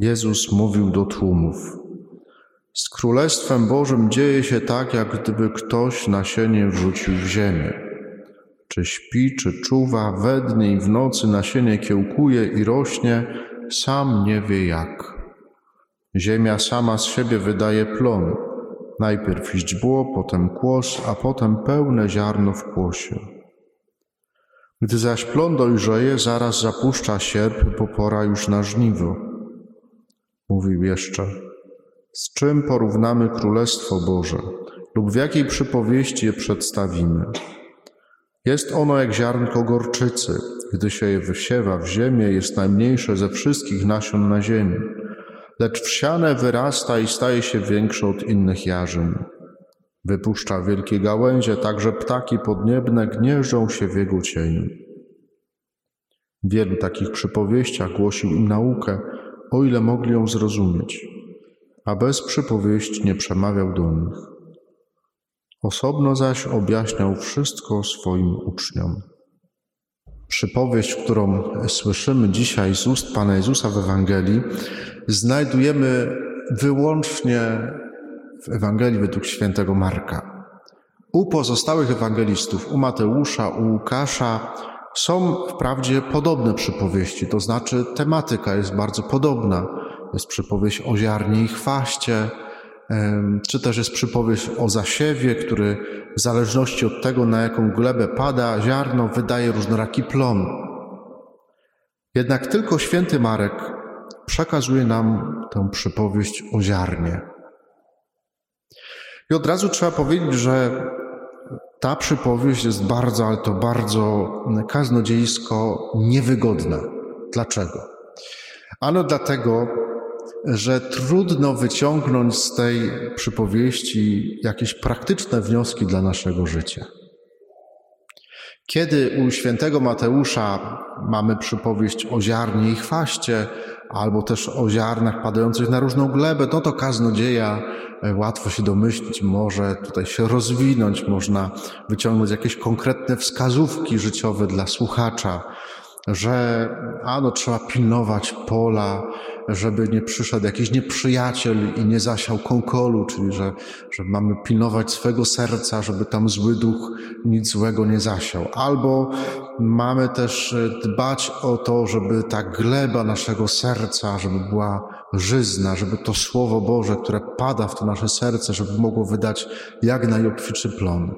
Jezus mówił do tłumów. Z Królestwem Bożym dzieje się tak, jak gdyby ktoś nasienie wrzucił w ziemię. Czy śpi, czy czuwa, we dnie i w nocy nasienie kiełkuje i rośnie, sam nie wie jak. Ziemia sama z siebie wydaje plon. Najpierw źdźbło, potem kłos, a potem pełne ziarno w kłosie. Gdy zaś plon dojrzeje, zaraz zapuszcza sierp, bo pora już na żniwo. Mówił jeszcze, z czym porównamy Królestwo Boże lub w jakiej przypowieści je przedstawimy? Jest ono jak ziarnko gorczycy, gdy się je wysiewa w ziemię, jest najmniejsze ze wszystkich nasion na ziemi, lecz wsiane wyrasta i staje się większe od innych jarzyn. Wypuszcza wielkie gałęzie, także ptaki podniebne gnieżdżą się w jego cieniu. W wielu takich przypowieściach głosił im naukę, o ile mogli ją zrozumieć, a bez przypowieści nie przemawiał do nich. Osobno zaś objaśniał wszystko swoim uczniom. Przypowieść, którą słyszymy dzisiaj z ust Pana Jezusa w Ewangelii, znajdujemy wyłącznie w Ewangelii według świętego Marka. U pozostałych ewangelistów, u Mateusza, u Łukasza, są wprawdzie podobne przypowieści, to znaczy tematyka jest bardzo podobna. Jest przypowieść o ziarnie i chwaście, czy też jest przypowieść o zasiewie, który w zależności od tego, na jaką glebę pada ziarno, wydaje różnoraki plon. Jednak tylko święty Marek przekazuje nam tę przypowieść o ziarnie. I od razu trzeba powiedzieć, że ta przypowieść jest bardzo, ale to bardzo kaznodziejsko niewygodna. Dlaczego? Ano dlatego, że trudno wyciągnąć z tej przypowieści jakieś praktyczne wnioski dla naszego życia. Kiedy u świętego Mateusza mamy przypowieść o ziarnie i chwaście, albo też o ziarnach padających na różną glebę, no to kaznodzieja e, łatwo się domyślić, może tutaj się rozwinąć, można wyciągnąć jakieś konkretne wskazówki życiowe dla słuchacza, że ano trzeba pilnować pola, żeby nie przyszedł jakiś nieprzyjaciel i nie zasiał kąkolu, czyli że, że mamy pilnować swego serca, żeby tam zły duch nic złego nie zasiał. Albo mamy też dbać o to, żeby ta gleba naszego serca, żeby była żyzna, żeby to Słowo Boże, które pada w to nasze serce, żeby mogło wydać jak najobfitszy plon.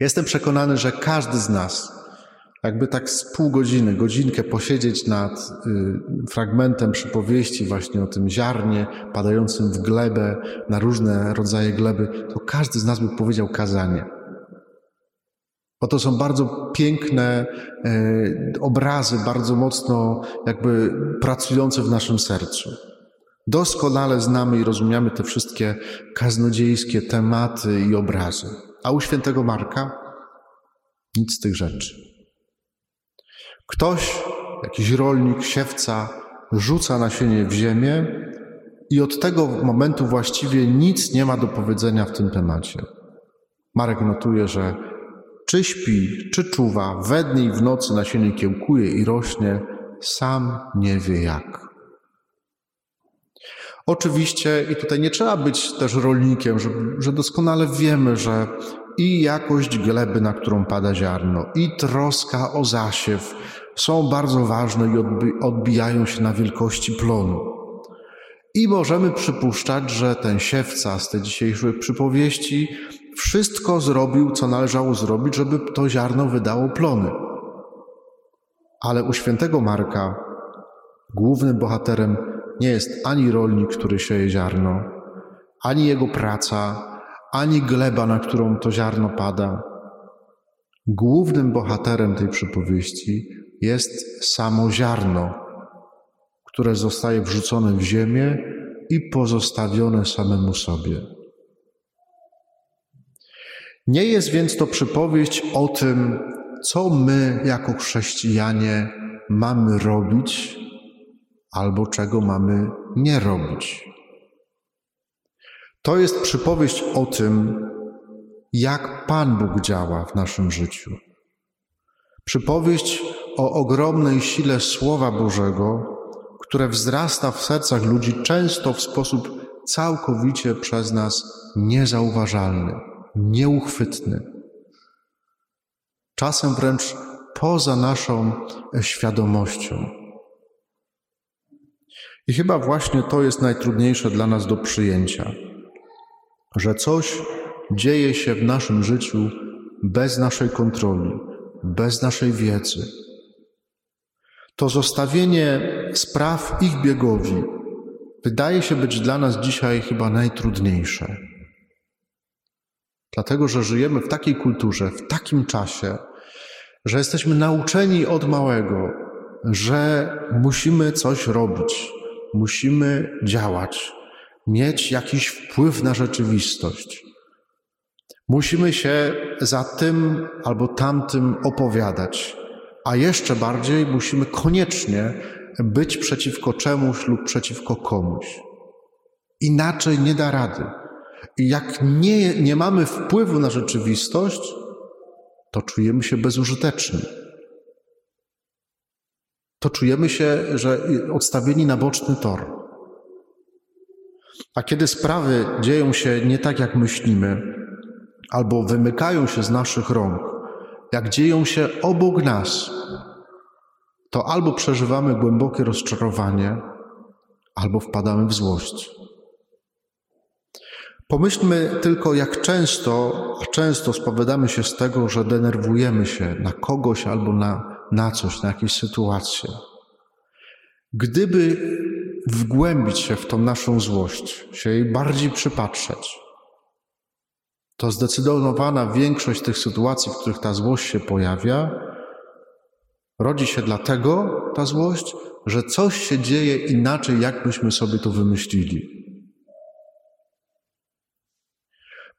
Jestem przekonany, że każdy z nas, jakby tak z pół godziny, godzinkę posiedzieć nad y, fragmentem przypowieści właśnie o tym ziarnie padającym w glebę, na różne rodzaje gleby, to każdy z nas by powiedział kazanie. Bo to są bardzo piękne y, obrazy, bardzo mocno jakby pracujące w naszym sercu. Doskonale znamy i rozumiemy te wszystkie kaznodziejskie tematy i obrazy. A u świętego Marka nic z tych rzeczy. Ktoś, jakiś rolnik, siewca, rzuca nasienie w ziemię i od tego momentu właściwie nic nie ma do powiedzenia w tym temacie. Marek notuje, że czy śpi, czy czuwa, we dnie i w nocy nasienie kiełkuje i rośnie, sam nie wie jak. Oczywiście, i tutaj nie trzeba być też rolnikiem, że, że doskonale wiemy, że i jakość gleby, na którą pada ziarno, i troska o zasiew są bardzo ważne i odbijają się na wielkości plonu. I możemy przypuszczać, że ten siewca z tej dzisiejszej przypowieści wszystko zrobił, co należało zrobić, żeby to ziarno wydało plony. Ale u świętego Marka głównym bohaterem nie jest ani rolnik, który sieje ziarno, ani jego praca, ani gleba, na którą to ziarno pada. Głównym bohaterem tej przypowieści jest samo ziarno, które zostaje wrzucone w ziemię i pozostawione samemu sobie. Nie jest więc to przypowieść o tym, co my jako chrześcijanie mamy robić albo czego mamy nie robić. To jest przypowieść o tym, jak Pan Bóg działa w naszym życiu. Przypowieść o ogromnej sile Słowa Bożego, które wzrasta w sercach ludzi często w sposób całkowicie przez nas niezauważalny, nieuchwytny. Czasem wręcz poza naszą świadomością. I chyba właśnie to jest najtrudniejsze dla nas do przyjęcia, że coś dzieje się w naszym życiu bez naszej kontroli, bez naszej wiedzy. To zostawienie spraw ich biegowi wydaje się być dla nas dzisiaj chyba najtrudniejsze. Dlatego, że żyjemy w takiej kulturze, w takim czasie, że jesteśmy nauczeni od małego, że musimy coś robić, musimy działać, mieć jakiś wpływ na rzeczywistość. Musimy się za tym albo tamtym opowiadać, a jeszcze bardziej musimy koniecznie być przeciwko czemuś lub przeciwko komuś. Inaczej nie da rady. I jak nie, nie mamy wpływu na rzeczywistość, to czujemy się bezużyteczni. To czujemy się, że odstawieni na boczny tor. A kiedy sprawy dzieją się nie tak, jak myślimy, albo wymykają się z naszych rąk, jak dzieją się obok nas, to albo przeżywamy głębokie rozczarowanie, albo wpadamy w złość. Pomyślmy tylko, jak często, często spowiadamy się z tego, że denerwujemy się na kogoś albo na, na coś, na jakieś sytuacje. Gdyby wgłębić się w tą naszą złość, się jej bardziej przypatrzeć, to zdecydowana większość tych sytuacji, w których ta złość się pojawia, rodzi się dlatego, ta złość, że coś się dzieje inaczej, jak byśmy sobie to wymyślili.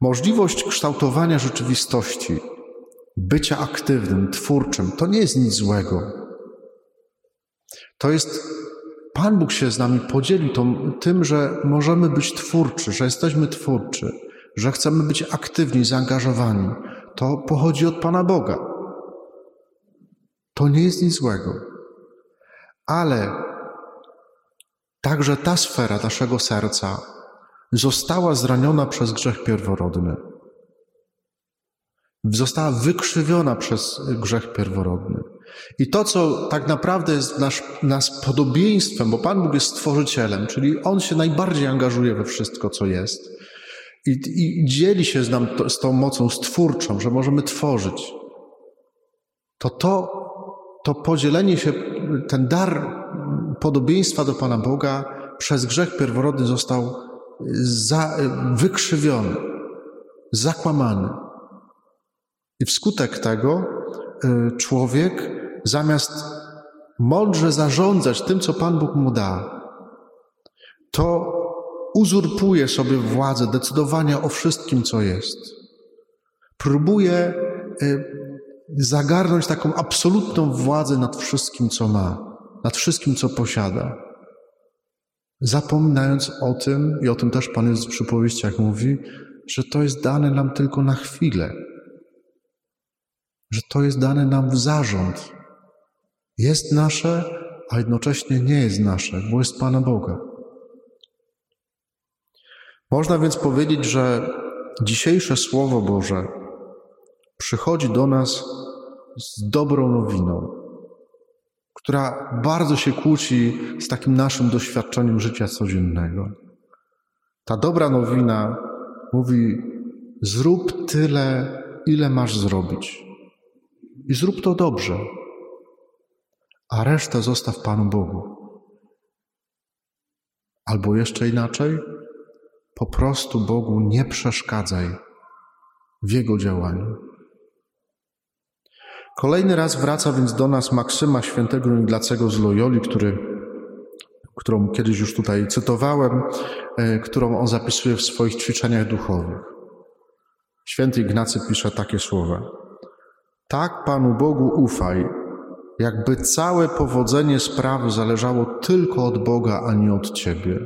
Możliwość kształtowania rzeczywistości, bycia aktywnym, twórczym, to nie jest nic złego. To jest, Pan Bóg się z nami podzielił tym, że możemy być twórczy, że jesteśmy twórczy, że chcemy być aktywni, zaangażowani. To pochodzi od Pana Boga. To nie jest nic złego. Ale także ta sfera naszego serca, została zraniona przez grzech pierworodny. Została wykrzywiona przez grzech pierworodny. I to, co tak naprawdę jest nasz, nas podobieństwem, bo Pan Bóg jest stworzycielem, czyli On się najbardziej angażuje we wszystko, co jest i, i dzieli się z, nam to, z tą mocą stwórczą, że możemy tworzyć. To to, to podzielenie się, ten dar podobieństwa do Pana Boga przez grzech pierworodny został za, wykrzywiony, zakłamany. I wskutek tego y, człowiek zamiast mądrze zarządzać tym, co Pan Bóg mu da, to uzurpuje sobie władzę decydowania o wszystkim, co jest. Próbuje y, zagarnąć taką absolutną władzę nad wszystkim, co ma, nad wszystkim, co posiada zapominając o tym, i o tym też Pan Jezus w przypowieściach mówi, że to jest dane nam tylko na chwilę, że to jest dane nam w zarząd. Jest nasze, a jednocześnie nie jest nasze, bo jest Pana Boga. Można więc powiedzieć, że dzisiejsze Słowo Boże przychodzi do nas z dobrą nowiną która bardzo się kłóci z takim naszym doświadczeniem życia codziennego. Ta dobra nowina mówi: zrób tyle, ile masz zrobić. I zrób to dobrze, a resztę zostaw Panu Bogu. Albo jeszcze inaczej, po prostu Bogu nie przeszkadzaj w Jego działaniu. Kolejny raz wraca więc do nas maksyma świętego Ignacego z Loyoli, który, którą kiedyś już tutaj cytowałem, e, którą on zapisuje w swoich ćwiczeniach duchowych. Święty Ignacy pisze takie słowa. Tak Panu Bogu ufaj, jakby całe powodzenie sprawy zależało tylko od Boga, a nie od Ciebie.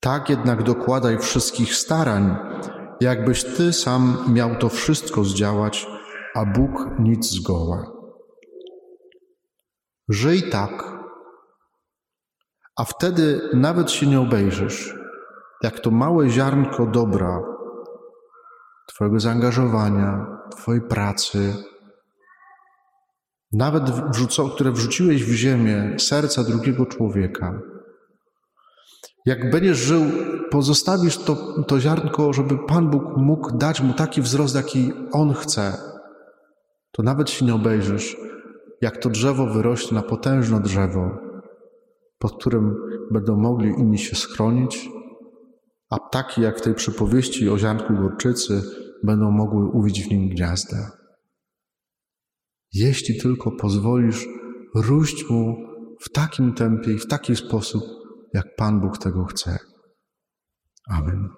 Tak jednak dokładaj wszystkich starań, jakbyś Ty sam miał to wszystko zdziałać, a Bóg nic zgoła. Żyj tak, A wtedy nawet się nie obejrzysz, jak to małe ziarnko dobra, Twojego zaangażowania, Twojej pracy, nawet wrzuco, które wrzuciłeś w ziemię serca drugiego człowieka. Jak będziesz żył, pozostawisz to, to ziarnko, żeby Pan Bóg mógł dać mu taki wzrost, jaki On chce, to nawet się nie obejrzysz, jak to drzewo wyrośnie na potężne drzewo, pod którym będą mogli inni się schronić, a ptaki, jak w tej przypowieści o ziarnku gorczycy, będą mogły uwić w nim gniazda. Jeśli tylko pozwolisz róść mu w takim tempie i w taki sposób, jak Pan Bóg tego chce. Amen.